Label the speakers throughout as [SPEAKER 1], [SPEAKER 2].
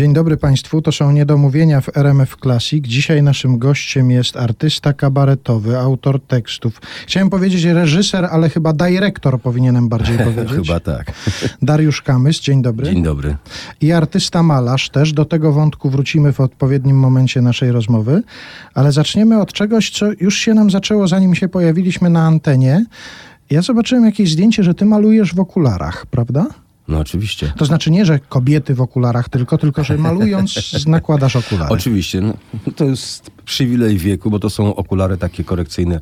[SPEAKER 1] Dzień dobry Państwu, to są niedomówienia w RMF Classic. Dzisiaj naszym gościem jest artysta kabaretowy, autor tekstów. Chciałem powiedzieć reżyser, ale chyba dyrektor powinienem bardziej powiedzieć.
[SPEAKER 2] Chyba tak.
[SPEAKER 1] Dariusz Kamys, dzień dobry.
[SPEAKER 2] Dzień dobry.
[SPEAKER 1] I artysta malarz też. Do tego wątku wrócimy w odpowiednim momencie naszej rozmowy. Ale zaczniemy od czegoś, co już się nam zaczęło, zanim się pojawiliśmy na antenie. Ja zobaczyłem jakieś zdjęcie, że ty malujesz w okularach, prawda?
[SPEAKER 2] No oczywiście.
[SPEAKER 1] To znaczy nie, że kobiety w okularach tylko, tylko że malując nakładasz okulary.
[SPEAKER 2] Oczywiście. No, to jest przywilej wieku, bo to są okulary takie korekcyjne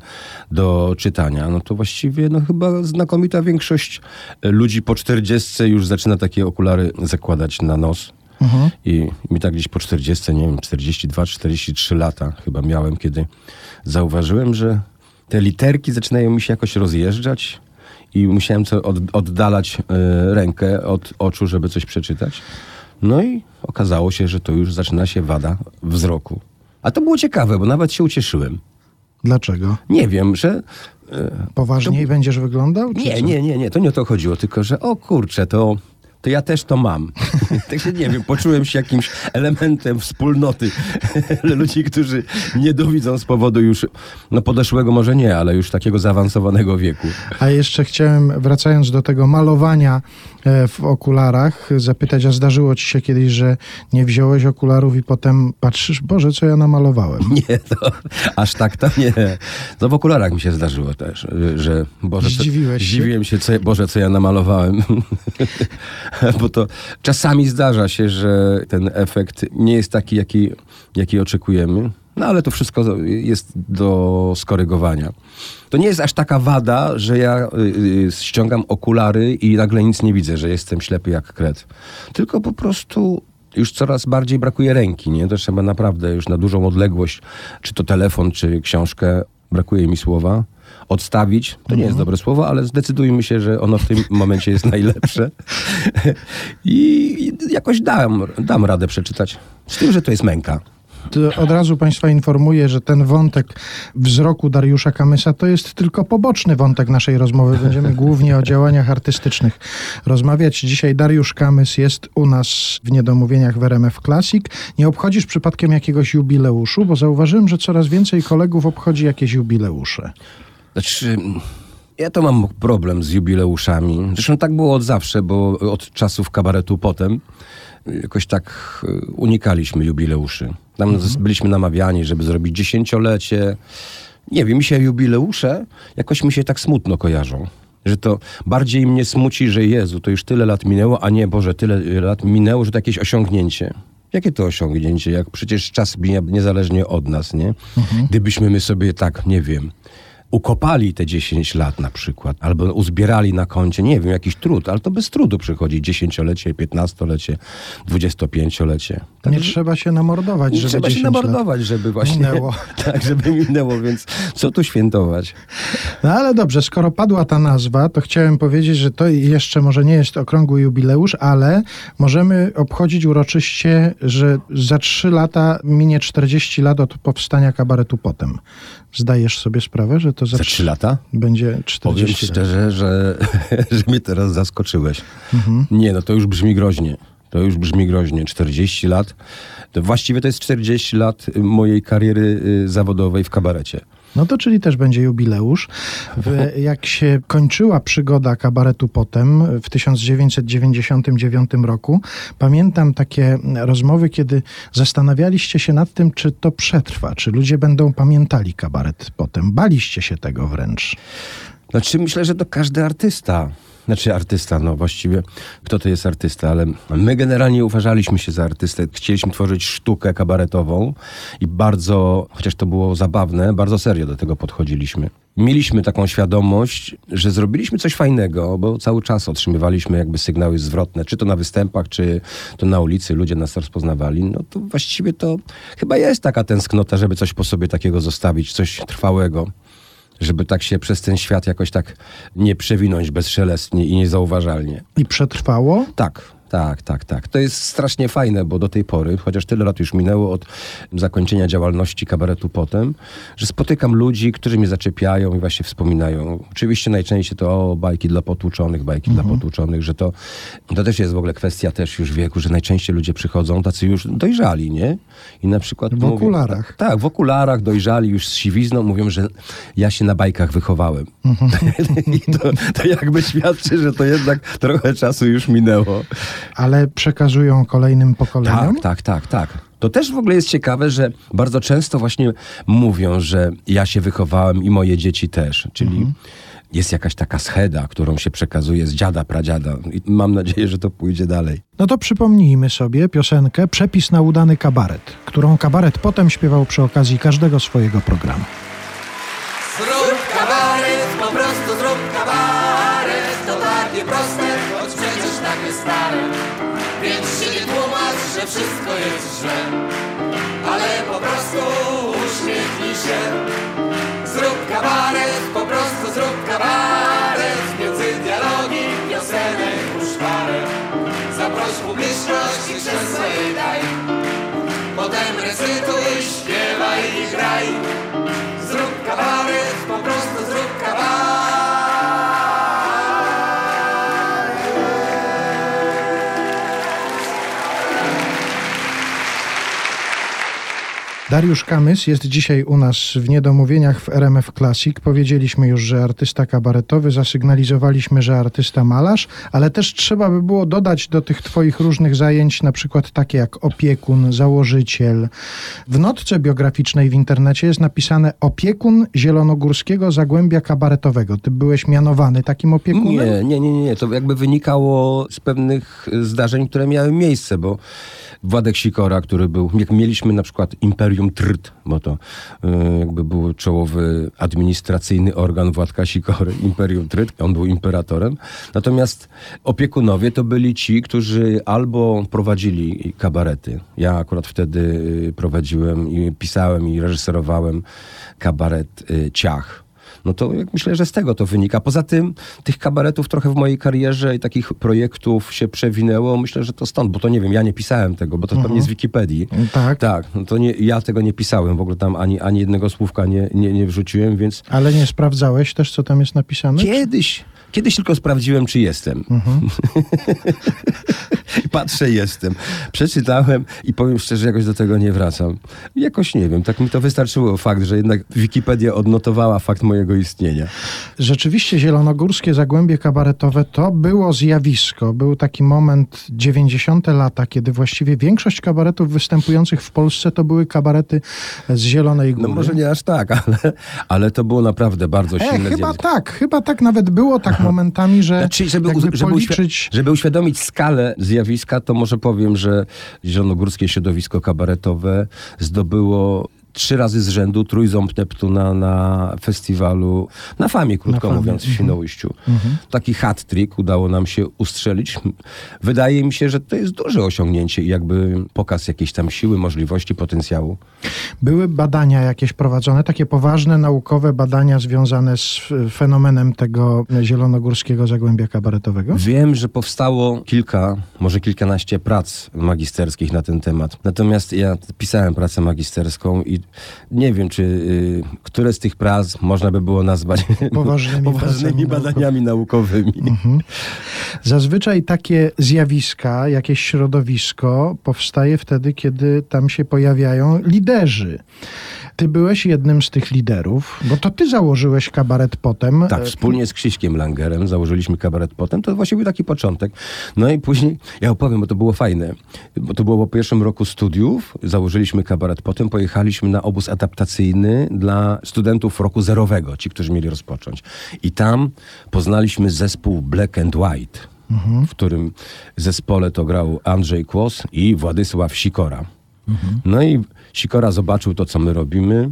[SPEAKER 2] do czytania. No to właściwie no chyba znakomita większość ludzi po 40 już zaczyna takie okulary zakładać na nos.
[SPEAKER 1] Mhm.
[SPEAKER 2] I mi tak gdzieś po 40, nie wiem, 42-43 lata chyba miałem, kiedy zauważyłem, że te literki zaczynają mi się jakoś rozjeżdżać i musiałem co od, oddalać y, rękę od oczu, żeby coś przeczytać. No i okazało się, że to już zaczyna się wada wzroku. A to było ciekawe, bo nawet się ucieszyłem.
[SPEAKER 1] Dlaczego?
[SPEAKER 2] Nie wiem, że...
[SPEAKER 1] Poważniej
[SPEAKER 2] to...
[SPEAKER 1] będziesz wyglądał?
[SPEAKER 2] Nie, co? nie, nie, nie, to nie o to chodziło, tylko że o kurczę, to to ja też to mam. Także nie wiem, poczułem się jakimś elementem wspólnoty ludzi, którzy nie dowidzą z powodu już no podeszłego może nie, ale już takiego zaawansowanego wieku.
[SPEAKER 1] A jeszcze chciałem, wracając do tego malowania w okularach, zapytać, a zdarzyło ci się kiedyś, że nie wziąłeś okularów i potem patrzysz, Boże, co ja namalowałem?
[SPEAKER 2] Nie, to aż tak to nie. No w okularach mi się zdarzyło też, że Boże,
[SPEAKER 1] Zdziwiłeś
[SPEAKER 2] co, się? Zdziwiłem się, co, Boże, co ja namalowałem. bo to czasami zdarza się, że ten efekt nie jest taki, jaki, jaki oczekujemy. No ale to wszystko jest do skorygowania. To nie jest aż taka wada, że ja y, ściągam okulary i nagle nic nie widzę, że jestem ślepy jak kret. Tylko po prostu już coraz bardziej brakuje ręki, nie? To trzeba naprawdę już na dużą odległość, czy to telefon, czy książkę, brakuje mi słowa odstawić. To nie jest dobre słowo, ale zdecydujmy się, że ono w tym momencie jest najlepsze. I jakoś dam, dam radę przeczytać. Z tym, że to jest męka.
[SPEAKER 1] Od razu Państwa informuję, że ten wątek wzroku Dariusza Kamysa to jest tylko poboczny wątek naszej rozmowy. Będziemy głównie o działaniach artystycznych rozmawiać. Dzisiaj Dariusz Kamys jest u nas w Niedomówieniach w RMF Classic. Nie obchodzisz przypadkiem jakiegoś jubileuszu? Bo zauważyłem, że coraz więcej kolegów obchodzi jakieś jubileusze.
[SPEAKER 2] Znaczy, ja to mam problem z jubileuszami. Zresztą tak było od zawsze, bo od czasów kabaretu potem jakoś tak e, unikaliśmy jubileuszy. Tam mhm. byliśmy namawiani, żeby zrobić dziesięciolecie. Nie wiem, mi się jubileusze jakoś mi się tak smutno kojarzą. Że to bardziej mnie smuci, że Jezu, to już tyle lat minęło, a nie, Boże, tyle lat minęło, że to jakieś osiągnięcie. Jakie to osiągnięcie, jak przecież czas mija niezależnie od nas, nie? Mhm. Gdybyśmy my sobie tak, nie wiem, ukopali te 10 lat na przykład, albo uzbierali na koncie, nie wiem, jakiś trud, ale to bez trudu przychodzi dziesięciolecie, piętnastolecie, dwudziestopięciolecie.
[SPEAKER 1] Tak, nie trzeba się namordować,
[SPEAKER 2] nie
[SPEAKER 1] żeby
[SPEAKER 2] trzeba się namordować, żeby właśnie
[SPEAKER 1] minęło.
[SPEAKER 2] tak, żeby minęło, więc co tu świętować?
[SPEAKER 1] No ale dobrze, skoro padła ta nazwa, to chciałem powiedzieć, że to jeszcze może nie jest okrągły jubileusz, ale możemy obchodzić uroczyście, że za trzy lata minie 40 lat od powstania kabaretu potem. Zdajesz sobie sprawę, że to za,
[SPEAKER 2] za 3 lata
[SPEAKER 1] będzie 40
[SPEAKER 2] Powiem szczerze, że, że mnie teraz zaskoczyłeś. Mhm. Nie, no to już brzmi groźnie. To już brzmi groźnie. 40 lat. To właściwie to jest 40 lat mojej kariery y, zawodowej w kabarecie.
[SPEAKER 1] No to czyli też będzie jubileusz. W, jak się kończyła przygoda kabaretu potem w 1999 roku, pamiętam takie rozmowy, kiedy zastanawialiście się nad tym, czy to przetrwa, czy ludzie będą pamiętali kabaret potem. Baliście się tego wręcz.
[SPEAKER 2] Znaczy myślę, że to każdy artysta znaczy artysta, no właściwie kto to jest artysta, ale my generalnie uważaliśmy się za artystę. Chcieliśmy tworzyć sztukę kabaretową i bardzo, chociaż to było zabawne, bardzo serio do tego podchodziliśmy. Mieliśmy taką świadomość, że zrobiliśmy coś fajnego, bo cały czas otrzymywaliśmy jakby sygnały zwrotne, czy to na występach, czy to na ulicy, ludzie nas rozpoznawali. No to właściwie to chyba jest taka tęsknota, żeby coś po sobie takiego zostawić, coś trwałego żeby tak się przez ten świat jakoś tak nie przewinąć bezszelestnie i niezauważalnie.
[SPEAKER 1] I przetrwało?
[SPEAKER 2] Tak, Tak, tak, tak. To jest strasznie fajne, bo do tej pory, chociaż tyle lat już minęło od zakończenia działalności kabaretu potem, że spotykam ludzi, którzy mnie zaczepiają i właśnie wspominają. Oczywiście najczęściej to o, bajki dla potłuczonych, bajki dla potłuczonych, że to, to też jest w ogóle kwestia też już wieku, że najczęściej ludzie przychodzą tacy już dojrzali, nie? I na przykład...
[SPEAKER 1] W okularach.
[SPEAKER 2] Tak, w okularach, dojrzali już z siwizną, mówią, że ja się na bajkach wychowałem. I to, to jakby świadczy, że to jednak trochę czasu już minęło.
[SPEAKER 1] Ale przekazują kolejnym pokoleniom?
[SPEAKER 2] Tak, tak, tak, tak. To też w ogóle jest ciekawe, że bardzo często właśnie mówią, że ja się wychowałem i moje dzieci też. Czyli jest jakaś taka scheda, którą się przekazuje z dziada, pradziada. I mam nadzieję, że to pójdzie dalej.
[SPEAKER 1] No to przypomnijmy sobie piosenkę Przepis na udany kabaret, którą kabaret potem śpiewał przy okazji każdego swojego programu.
[SPEAKER 3] Wszystko jest źle Ale po prostu uśmiechnij się. Zrób kabaret, po prostu zrób kabaret. Między dialogi, piosenek, uszparę Zaproś publiczność i krzesło jej daj Potem
[SPEAKER 1] Dariusz Kamys jest dzisiaj u nas w Niedomówieniach w RMF Classic. Powiedzieliśmy już, że artysta kabaretowy, zasygnalizowaliśmy, że artysta malarz, ale też trzeba by było dodać do tych twoich różnych zajęć na przykład takie jak opiekun, założyciel. W notce biograficznej w internecie jest napisane opiekun Zielonogórskiego Zagłębia Kabaretowego. Ty byłeś mianowany takim opiekunem?
[SPEAKER 2] Nie, nie, nie, nie. To jakby wynikało z pewnych zdarzeń, które miały miejsce, bo Władek Sikora, który był, jak mieliśmy na przykład Imperium Trt, bo to y, jakby był czołowy administracyjny organ Władka Sikory, Imperium Trt, on był imperatorem. Natomiast opiekunowie to byli ci, którzy albo prowadzili kabarety. Ja akurat wtedy y, prowadziłem i pisałem i reżyserowałem kabaret y, Ciach. No to jak myślę, że z tego to wynika. Poza tym tych kabaretów trochę w mojej karierze i takich projektów się przewinęło. Myślę, że to stąd, bo to nie wiem, ja nie pisałem tego, bo to pewnie z Wikipedii.
[SPEAKER 1] Tak.
[SPEAKER 2] Tak, no to nie, ja tego nie pisałem, w ogóle tam ani, ani jednego słówka nie, nie, nie wrzuciłem, więc
[SPEAKER 1] Ale nie sprawdzałeś też, co tam jest napisane?
[SPEAKER 2] kiedyś, kiedyś tylko sprawdziłem, czy jestem. I patrzę, jestem. Przeczytałem i powiem szczerze, jakoś do tego nie wracam. Jakoś nie wiem, tak mi to wystarczyło fakt, że jednak Wikipedia odnotowała fakt mojego istnienia.
[SPEAKER 1] Rzeczywiście zielonogórskie zagłębie kabaretowe to było zjawisko. Był taki moment 90. lata, kiedy właściwie większość kabaretów występujących w Polsce to były kabarety z Zielonej Góry.
[SPEAKER 2] No może nie aż tak, ale, ale to było naprawdę bardzo
[SPEAKER 1] E,
[SPEAKER 2] silne
[SPEAKER 1] chyba
[SPEAKER 2] zjawisko.
[SPEAKER 1] tak, chyba tak nawet było tak momentami, że
[SPEAKER 2] Znaczy, żeby,
[SPEAKER 1] jakby
[SPEAKER 2] żeby,
[SPEAKER 1] policzyć...
[SPEAKER 2] żeby uświadomić skalę zjawiska, to może powiem, że zielonogórskie środowisko kabaretowe zdobyło trzy razy z rzędu trójząb Neptuna na festiwalu, na famie, krótko
[SPEAKER 1] famie,
[SPEAKER 2] mówiąc, w
[SPEAKER 1] mhm.
[SPEAKER 2] Świnoujściu. Taki hat-trick udało nam się ustrzelić. Wydaje mi się, że to jest duże osiągnięcie i jakby pokaz jakiejś tam siły, możliwości, potencjału.
[SPEAKER 1] Były badania jakieś prowadzone, takie poważne naukowe badania związane z f- fenomenem tego zielonogórskiego zagłębia kabaretowego?
[SPEAKER 2] Wiem, że powstało kilka, może kilkanaście prac magisterskich na ten temat. Natomiast ja pisałem pracę magisterską i nie wiem, czy y, które z tych prac można by było nazwać
[SPEAKER 1] Poważnymi
[SPEAKER 2] poważnymi badaniami naukowymi.
[SPEAKER 1] Zazwyczaj takie zjawiska, jakieś środowisko powstaje wtedy, kiedy tam się pojawiają liderzy. Ty byłeś jednym z tych liderów, bo to ty założyłeś kabaret potem.
[SPEAKER 2] Tak,
[SPEAKER 1] E,
[SPEAKER 2] wspólnie z Krzyśkiem Langerem założyliśmy kabaret potem. To właśnie był taki początek. No i później, ja opowiem, bo to było fajne. Bo to było po pierwszym roku studiów. Założyliśmy kabaret potem. Pojechaliśmy na obóz adaptacyjny dla studentów roku zerowego, ci, którzy mieli rozpocząć. I tam poznaliśmy zespół Black and White, w którym zespole to grał Andrzej Kłos i Władysław Sikora. No i Sikora zobaczył to, co my robimy.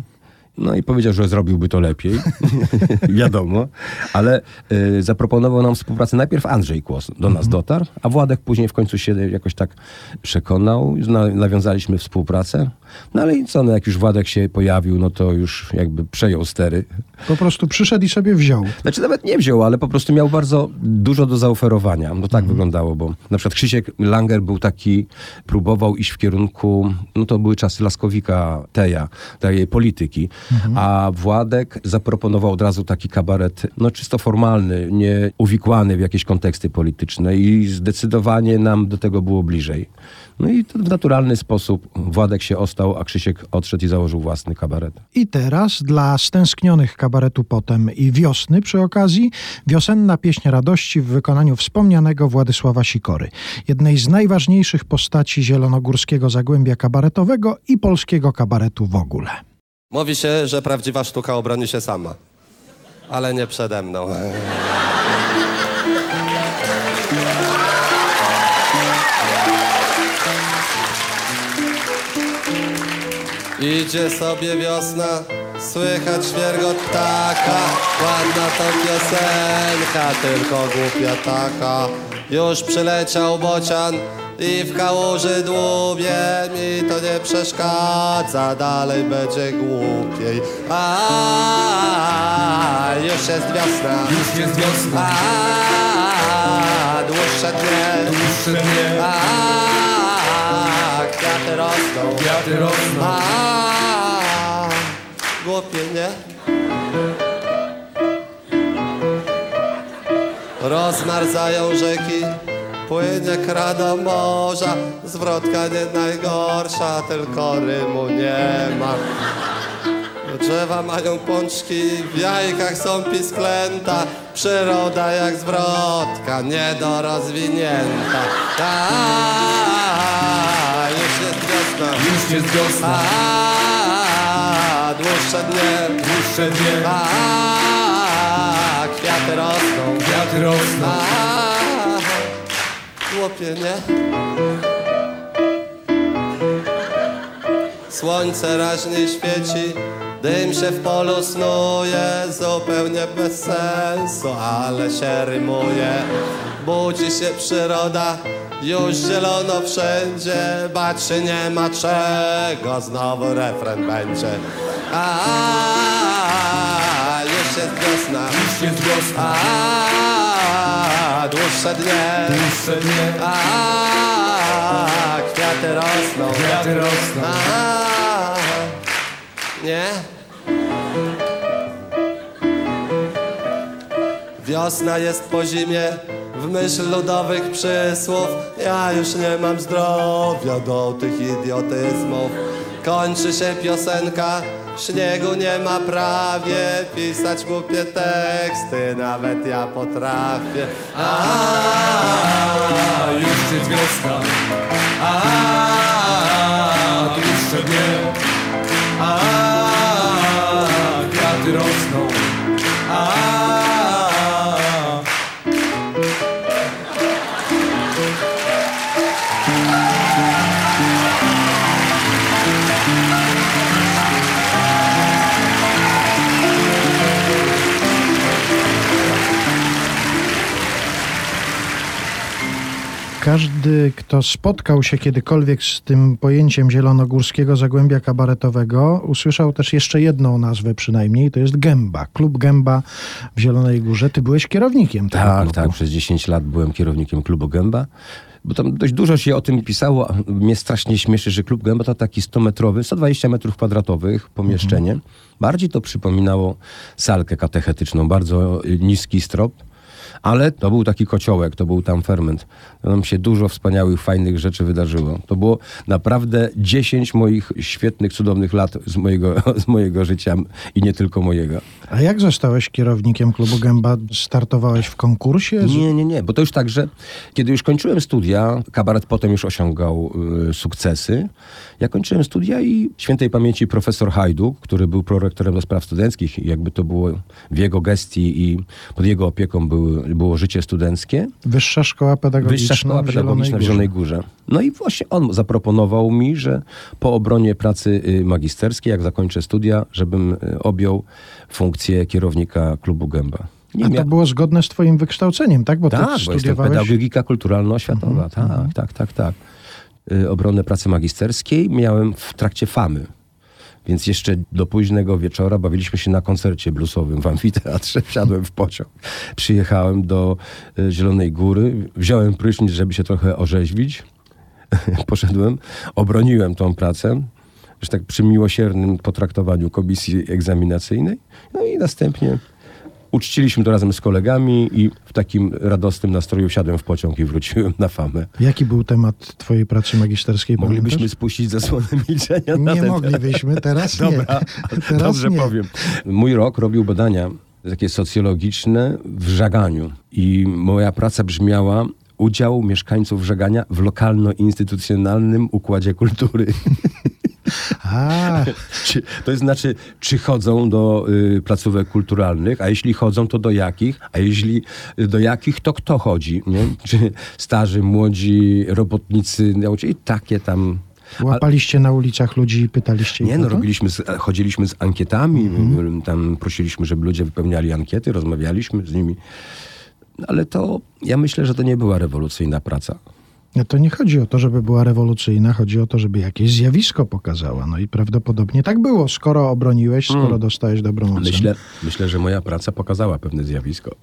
[SPEAKER 2] No i powiedział, że zrobiłby to lepiej. Wiadomo. Ale y, zaproponował nam współpracę najpierw Andrzej Kłos do nas dotarł, a Władek później w końcu się jakoś tak przekonał. Nawiązaliśmy współpracę. No ale i co, no jak już Władek się pojawił, no to już jakby przejął stery.
[SPEAKER 1] Po prostu przyszedł i sobie wziął.
[SPEAKER 2] Znaczy nawet nie wziął, ale po prostu miał bardzo dużo do zaoferowania. No tak wyglądało, bo na przykład Krzysiek Langer był taki, próbował iść w kierunku, no to były czasy Laskowika Teja, tej polityki, a Władek zaproponował od razu taki kabaret, no czysto formalny, nie uwikłany w jakieś konteksty polityczne i zdecydowanie nam do tego było bliżej. No i to w naturalny sposób Władek się ostał, a Krzysiek odszedł i założył własny kabaret.
[SPEAKER 1] I teraz dla stęsknionych kabaretu potem i wiosny przy okazji wiosenna pieśń radości w wykonaniu wspomnianego Władysława Sikory, jednej z najważniejszych postaci zielonogórskiego zagłębia kabaretowego i polskiego kabaretu w ogóle.
[SPEAKER 4] Mówi się, że prawdziwa sztuka obroni się sama. Ale nie przede mną. Idzie sobie wiosna, słychać świergot taka, ładna to piosenka, tylko głupia taka. Już przyleciał bocian i w kałuży dłubie mi to nie przeszkadza, dalej będzie głupiej. A już jest wiosna,
[SPEAKER 3] Już jest wiosna,
[SPEAKER 4] a dłuższe dnie,
[SPEAKER 3] dłuższe dnie,
[SPEAKER 4] a kwiaty rosną.
[SPEAKER 3] kwiaty rosną.
[SPEAKER 4] A, głupie, nie? Rozmarzają rzeki, płynie kra do morza, zwrotka nie najgorsza, tylko rymu nie ma. Drzewa mają pączki, w jajkach są pisklęta, przyroda jak zwrotka, niedorozwinięta. A, już jest wiosna.
[SPEAKER 3] Już jest wiosna,
[SPEAKER 4] A, dłuższe dnie,
[SPEAKER 3] dłuższe dnie,
[SPEAKER 4] a, kwiaty rosną,
[SPEAKER 3] kwiaty rosną.
[SPEAKER 4] a, głupie, nie? Słońce raźniej świeci, dym się w polu snuje, zupełnie bez sensu, ale się rymuje. Budzi się przyroda, już zielono wszędzie, się nie ma czego, znowu refren będzie. A, już jest wiosna,
[SPEAKER 3] Już jest wiosna,
[SPEAKER 4] a, dłuższe dnie,
[SPEAKER 3] dłuższe dnie,
[SPEAKER 4] a, kwiaty rosną.
[SPEAKER 3] kwiaty rosną.
[SPEAKER 4] A, nie? Wiosna jest po zimie, w myśl ludowych przysłów. Ja już nie mam zdrowia do tych idiotyzmów. Kończy się piosenka, śniegu nie ma prawie. Pisać głupie teksty, nawet ja potrafię. A,
[SPEAKER 3] już jest wiosna, a
[SPEAKER 1] Każdy, kto spotkał się kiedykolwiek z tym pojęciem zielonogórskiego zagłębia kabaretowego, usłyszał też jeszcze jedną nazwę przynajmniej, to jest Gęba. Klub Gęba w Zielonej Górze. Ty byłeś kierownikiem tego
[SPEAKER 2] Tak,
[SPEAKER 1] klubu.
[SPEAKER 2] tak. Przez 10 lat byłem kierownikiem klubu Gęba. Bo tam dość dużo się o tym pisało. Mnie strasznie śmieszy, że klub Gęba to taki 100-metrowy, 120 metrów kwadratowych pomieszczenie. Bardziej to przypominało salkę katechetyczną, bardzo niski strop. Ale to był taki kociołek, to był tam ferment. Tam się dużo wspaniałych, fajnych rzeczy wydarzyło. To było naprawdę 10 moich świetnych, cudownych lat z mojego, z mojego życia i nie tylko mojego.
[SPEAKER 1] A jak zostałeś kierownikiem klubu Gęba? Startowałeś w konkursie?
[SPEAKER 2] Nie, nie, nie, bo to już tak, że kiedy już kończyłem studia, kabaret potem już osiągał y, sukcesy. Ja kończyłem studia i świętej pamięci profesor Hajduk, który był prorektorem do spraw studenckich, i jakby to było w jego gestii i pod jego opieką były, było życie studenckie.
[SPEAKER 1] Wyższa Szkoła Pedagogiczna
[SPEAKER 2] Wyższa Szkoła Pedagogiczna w Zielonej Górze. No i właśnie on zaproponował mi, że po obronie pracy y, magisterskiej, jak zakończę studia, żebym y, objął funkcję kierownika klubu Gęba. Nie
[SPEAKER 1] A to było zgodne z twoim wykształceniem, tak? Bo ty
[SPEAKER 2] tak, bo jestem
[SPEAKER 1] studiowałeś...
[SPEAKER 2] pedagogika kulturalno-oświatowa. Tak, tak, tak, tak. y, obronę pracy magisterskiej miałem w trakcie famy. Więc jeszcze do późnego wieczora bawiliśmy się na koncercie bluesowym w amfiteatrze. Wsiadłem w pociąg, przyjechałem do y, Zielonej Góry, wziąłem prysznic, żeby się trochę orzeźwić. Poszedłem, obroniłem tą pracę, że tak przy miłosiernym potraktowaniu komisji egzaminacyjnej. No i następnie uczciliśmy to razem z kolegami i w takim radosnym nastroju wsiadłem w pociąg i wróciłem na famę.
[SPEAKER 1] Jaki był temat twojej pracy magisterskiej?
[SPEAKER 2] Moglibyśmy
[SPEAKER 1] pamiętasz?
[SPEAKER 2] spuścić zasłonę milczenia
[SPEAKER 1] Nie
[SPEAKER 2] ten
[SPEAKER 1] moglibyśmy, teraz nie.
[SPEAKER 2] Dobra,
[SPEAKER 1] Teraz
[SPEAKER 2] dobrze
[SPEAKER 1] nie.
[SPEAKER 2] powiem. Mój rok robił badania takie socjologiczne w żaganiu i moja praca brzmiała udział mieszkańców żagania w lokalno-instytucjonalnym układzie kultury.
[SPEAKER 1] A,
[SPEAKER 2] Czy, to znaczy, czy chodzą do y, placówek kulturalnych, a jeśli chodzą, to do jakich, a jeśli y, do jakich, to kto chodzi, nie? Czy starzy, młodzi, robotnicy, nauczyciele, i takie tam...
[SPEAKER 1] łapaliście na ulicach ludzi i pytaliście ich
[SPEAKER 2] Nie, no robiliśmy, z, chodziliśmy z ankietami, tam prosiliśmy, żeby ludzie wypełniali ankiety, rozmawialiśmy z nimi. Ale to, ja myślę, że to nie była rewolucyjna praca.
[SPEAKER 1] No to nie chodzi o to, żeby była rewolucyjna, chodzi o to, żeby jakieś zjawisko pokazała. No i prawdopodobnie tak było, skoro obroniłeś, skoro dostałeś dobrą ocenę.
[SPEAKER 2] Myślę, myślę, że moja praca pokazała pewne zjawisko.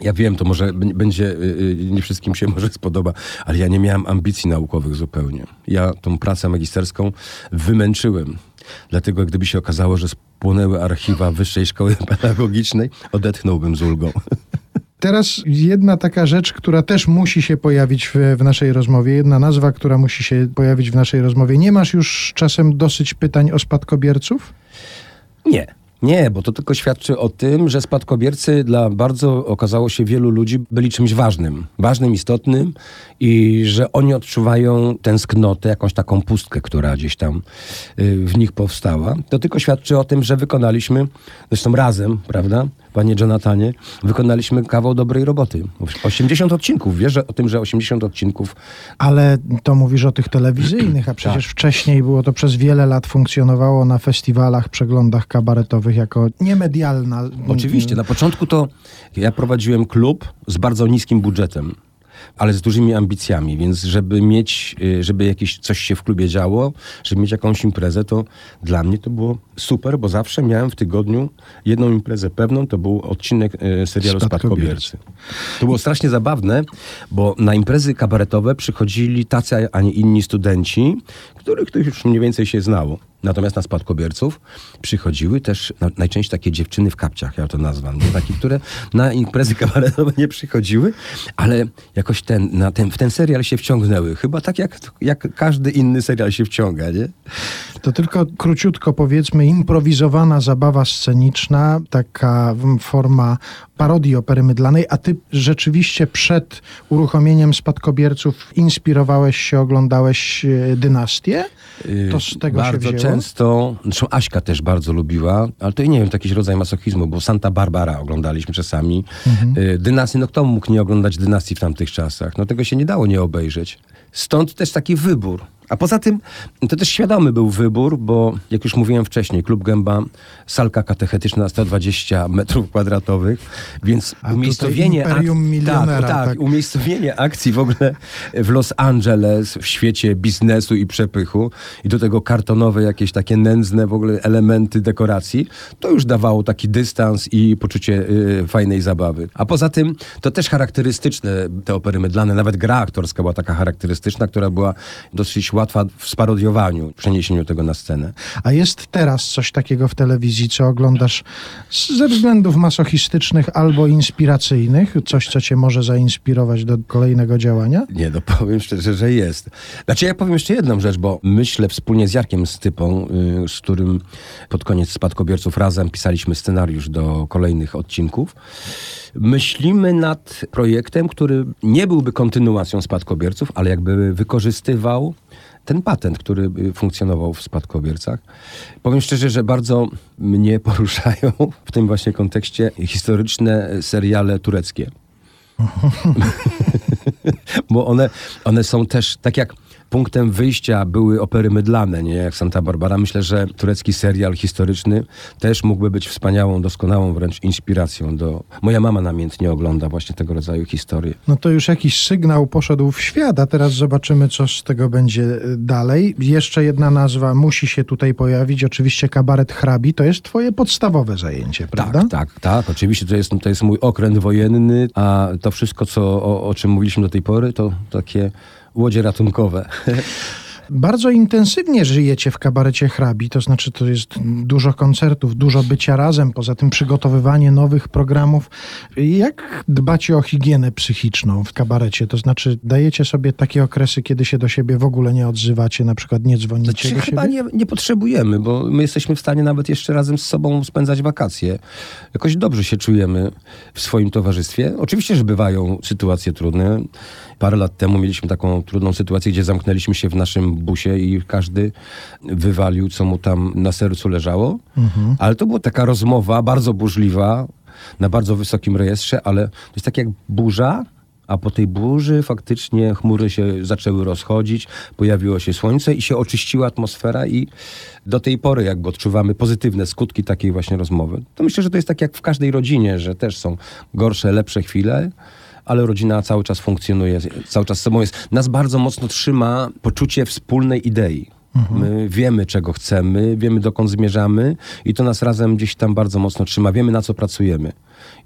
[SPEAKER 2] Ja wiem, to może będzie, y, y, nie wszystkim się może spodoba, ale ja nie miałem ambicji naukowych zupełnie. Ja tą pracę magisterską wymęczyłem. Dlatego gdyby się okazało, że spłonęły archiwa Wyższej Szkoły Pedagogicznej, odetchnąłbym z ulgą.
[SPEAKER 1] Teraz jedna taka rzecz, która też musi się pojawić w, w naszej rozmowie, jedna nazwa, która musi się pojawić w naszej rozmowie. Nie masz już czasem dosyć pytań o spadkobierców?
[SPEAKER 2] Nie. Nie, bo to tylko świadczy o tym, że spadkobiercy dla bardzo okazało się wielu ludzi byli czymś ważnym, ważnym, istotnym i że oni odczuwają tęsknotę, jakąś taką pustkę, która gdzieś tam y, w nich powstała. To tylko świadczy o tym, że wykonaliśmy, zresztą razem, prawda, panie Jonathanie, wykonaliśmy kawał dobrej roboty. 80 odcinków, wiesz że, o tym, że 80 odcinków
[SPEAKER 1] Ale to mówisz o tych telewizyjnych, a przecież
[SPEAKER 2] Tak.
[SPEAKER 1] wcześniej było to przez wiele lat funkcjonowało na festiwalach, przeglądach kabaretowych jako niemedialna.
[SPEAKER 2] Oczywiście, na początku to ja prowadziłem klub z bardzo niskim budżetem, ale z dużymi ambicjami, więc żeby mieć, y, żeby jakieś coś się w klubie działo, żeby mieć jakąś imprezę, to dla mnie to było super, bo zawsze miałem w tygodniu jedną imprezę pewną, to był odcinek y, serialu
[SPEAKER 1] Spadkobiercy.
[SPEAKER 2] To było strasznie zabawne, bo na imprezy kabaretowe przychodzili tacy, a nie inni studenci, których to już mniej więcej się znało. Natomiast na spadkobierców przychodziły też na, najczęściej takie dziewczyny w kapciach, ja to nazwam. Nie? Takie, które na imprezy kabaretowe nie przychodziły, ale jakoś ten, na ten, w ten serial się wciągnęły. Chyba tak jak, jak każdy inny serial się wciąga, nie?
[SPEAKER 1] To tylko króciutko powiedzmy, improwizowana zabawa sceniczna, taka forma parodii opery mydlanej, a ty rzeczywiście przed uruchomieniem spadkobierców inspirowałeś się, oglądałeś e, dynastię? To z tego
[SPEAKER 2] bardzo
[SPEAKER 1] się wzięło?
[SPEAKER 2] często, zresztą Aśka też bardzo lubiła, ale to i nie wiem, to jakiś rodzaj masochizmu, bo Santa Barbara oglądaliśmy czasami. Y, Dynastii, no kto mógł nie oglądać dynastii w tamtych czasach? No tego się nie dało nie obejrzeć. Stąd też taki wybór. A poza tym to też świadomy był wybór, bo jak już mówiłem wcześniej, Klub Gęba, salka katechetyczna 120 metrów kwadratowych, więc
[SPEAKER 1] A
[SPEAKER 2] umiejscowienie...
[SPEAKER 1] tutaj imperium
[SPEAKER 2] ak-
[SPEAKER 1] milionera,
[SPEAKER 2] tak, tak,
[SPEAKER 1] tak.
[SPEAKER 2] umiejscowienie akcji w ogóle w Los Angeles, w świecie biznesu i przepychu i do tego kartonowe jakieś takie nędzne w ogóle elementy dekoracji, to już dawało taki dystans i poczucie y, fajnej zabawy. A poza tym to też charakterystyczne te opery mydlane, nawet gra aktorska była taka charakterystyczna, która była dosyć łatwa w sparodiowaniu, przeniesieniu tego na scenę.
[SPEAKER 1] A jest teraz coś takiego w telewizji, co oglądasz ze względów masochistycznych albo inspiracyjnych? Coś, co cię może zainspirować do kolejnego działania?
[SPEAKER 2] Nie, no powiem szczerze, że jest. Znaczy ja powiem jeszcze jedną rzecz, bo myślę wspólnie z Jarkiem Stypą, y, z którym pod koniec Spadkobierców razem pisaliśmy scenariusz do kolejnych odcinków. Myślimy nad projektem, który nie byłby kontynuacją Spadkobierców, ale jakby wykorzystywał ten patent, który y, funkcjonował w spadkobiercach. Powiem szczerze, że bardzo mnie poruszają w tym właśnie kontekście historyczne seriale tureckie bo one, one są też, tak jak punktem wyjścia były opery mydlane, nie jak Santa Barbara. Myślę, że turecki serial historyczny też mógłby być wspaniałą, doskonałą wręcz inspiracją do... Moja mama namiętnie ogląda właśnie tego rodzaju historie.
[SPEAKER 1] No to już jakiś sygnał poszedł w świat, a teraz zobaczymy, co z tego będzie y, dalej. Jeszcze jedna nazwa musi się tutaj pojawić. Oczywiście kabaret hrabi to jest twoje podstawowe zajęcie, prawda?
[SPEAKER 2] Tak, tak, tak. Oczywiście to jest, to jest mój okręt wojenny, a to wszystko, co, o, o czym mówiliśmy do tej pory, to takie łodzie ratunkowe.
[SPEAKER 1] Bardzo intensywnie żyjecie w kabarecie hrabi, to znaczy to jest dużo koncertów, dużo bycia razem, poza tym przygotowywanie nowych programów. Jak dbacie o higienę psychiczną w kabarecie? To znaczy dajecie sobie takie okresy, kiedy się do siebie w ogóle nie odzywacie, na przykład nie dzwonicie
[SPEAKER 2] Znaczy,
[SPEAKER 1] do
[SPEAKER 2] chyba
[SPEAKER 1] siebie?
[SPEAKER 2] nie, nie potrzebujemy, bo my jesteśmy w stanie nawet jeszcze razem z sobą spędzać wakacje. Jakoś dobrze się czujemy w swoim towarzystwie. Oczywiście, że bywają sytuacje trudne. Parę lat temu mieliśmy taką trudną sytuację, gdzie zamknęliśmy się w naszym busie i każdy wywalił, co mu tam na sercu leżało. Ale to była taka rozmowa bardzo burzliwa, na bardzo wysokim rejestrze, ale to jest tak jak burza, a po tej burzy faktycznie chmury się zaczęły rozchodzić, pojawiło się słońce i się oczyściła atmosfera i do tej pory jakby odczuwamy pozytywne skutki takiej właśnie rozmowy. To myślę, że to jest tak jak w każdej rodzinie, że też są gorsze, lepsze chwile, ale rodzina cały czas funkcjonuje, cały czas sobą jest. Nas bardzo mocno trzyma poczucie wspólnej idei. My wiemy, czego chcemy, wiemy, dokąd zmierzamy i to nas razem gdzieś tam bardzo mocno trzyma. Wiemy, na co pracujemy.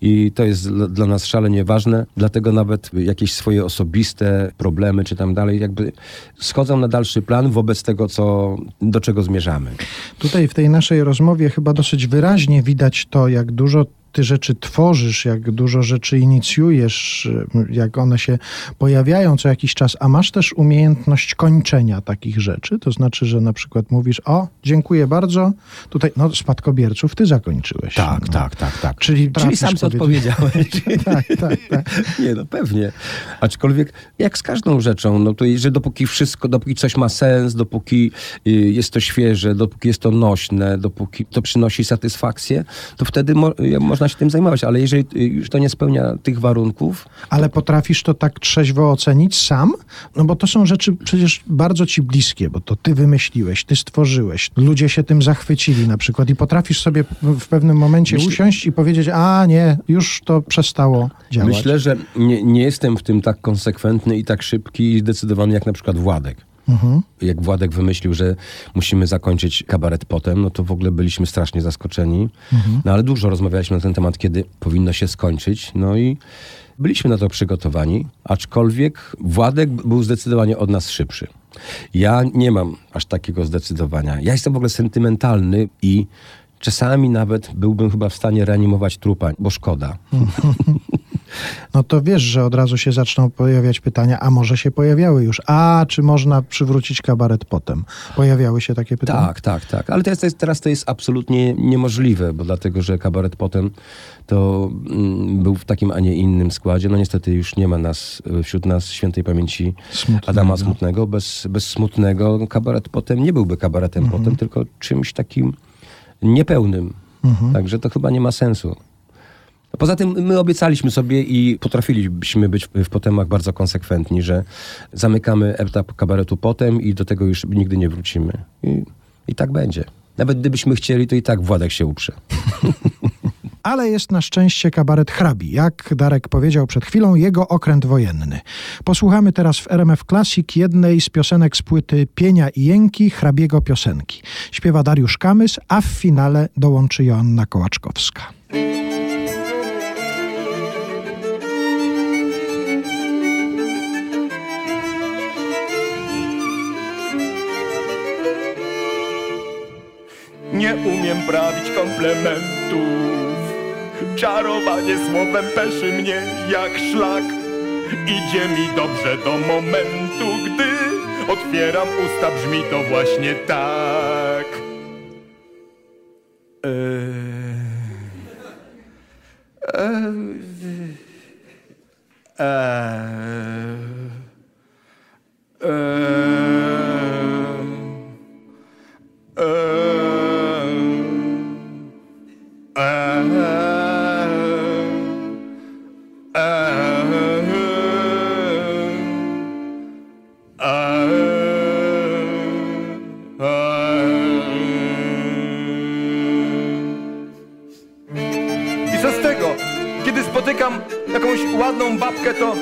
[SPEAKER 2] I to jest dla, dla nas szalenie ważne, dlatego nawet jakieś swoje osobiste problemy czy tam dalej jakby schodzą na dalszy plan wobec tego, co, do czego zmierzamy.
[SPEAKER 1] Tutaj w tej naszej rozmowie chyba dosyć wyraźnie widać to, jak dużo ty rzeczy tworzysz, jak dużo rzeczy inicjujesz, jak one się pojawiają co jakiś czas, a masz też umiejętność kończenia takich rzeczy. To znaczy, że na przykład mówisz, o, dziękuję bardzo, tutaj, no, spadkobierców ty zakończyłeś. no.
[SPEAKER 2] tak, tak, tak.
[SPEAKER 1] Czyli,
[SPEAKER 2] Czyli sam sobie odpowiedziałeś.
[SPEAKER 1] tak, tak, tak.
[SPEAKER 2] Nie, no pewnie. Aczkolwiek jak z każdą rzeczą, no to że dopóki wszystko, dopóki coś ma sens, dopóki y, jest to świeże, dopóki jest to nośne, dopóki to przynosi satysfakcję, to wtedy mo, y, można się tym zajmować. Ale jeżeli y, już to nie spełnia tych warunków,
[SPEAKER 1] Ale potrafisz to tak trzeźwo ocenić sam? No bo to są rzeczy przecież bardzo ci bliskie, bo to ty wymyśliłeś, ty stworzyłeś. Ludzie się tym zachwycili na przykład i potrafisz sobie w pewnym momencie
[SPEAKER 2] Myślę-
[SPEAKER 1] usiąść i powiedzieć, a nie, już to przestało działać.
[SPEAKER 2] myślę, że nie, nie jestem w tym tak konsekwentny i tak szybki i zdecydowany jak na przykład Władek. Jak Władek wymyślił, że musimy zakończyć kabaret potem, no to w ogóle byliśmy strasznie zaskoczeni. No ale dużo rozmawialiśmy na ten temat, kiedy powinno się skończyć. No i byliśmy na to przygotowani, aczkolwiek Władek był zdecydowanie od nas szybszy. Ja nie mam aż takiego zdecydowania. Ja jestem w ogóle sentymentalny i czasami nawet byłbym chyba w stanie reanimować trupa, bo szkoda.
[SPEAKER 1] No to wiesz, że od razu się zaczną pojawiać pytania, a może się pojawiały już, a czy można przywrócić kabaret potem? Pojawiały się takie pytania?
[SPEAKER 2] Tak, tak, tak. Ale jest, teraz to jest absolutnie niemożliwe, bo dlatego, że kabaret potem to mm, był w takim, a nie innym składzie. No niestety już nie ma nas y, wśród nas świętej pamięci
[SPEAKER 1] Smutnego.
[SPEAKER 2] Adama Smutnego. Bez, bez Smutnego kabaret potem nie byłby kabaretem
[SPEAKER 1] Mhm.
[SPEAKER 2] potem, tylko czymś takim niepełnym.
[SPEAKER 1] Mhm.
[SPEAKER 2] Także to chyba nie ma sensu. Poza tym my obiecaliśmy sobie i potrafilibyśmy być w- w potemach bardzo konsekwentni, że zamykamy etap kabaretu potem i do tego już nigdy nie wrócimy. I, i tak będzie. Nawet gdybyśmy chcieli, to i tak Władek się uprze.
[SPEAKER 1] Ale jest na szczęście kabaret hrabi, jak Darek powiedział przed chwilą, jego okręt wojenny. Posłuchamy teraz w RMF Classic jednej z piosenek z płyty Pienia i Jęki hrabiego piosenki. Śpiewa Dariusz Kamys, a w finale dołączy Joanna Kołaczkowska.
[SPEAKER 5] Nie umiem prawić komplementów Czarowanie słowem peszy mnie jak szlak Idzie mi dobrze do momentu, gdy otwieram usta, brzmi to właśnie tak Eee... Eee... Eee... Eee... ładną babkę, to...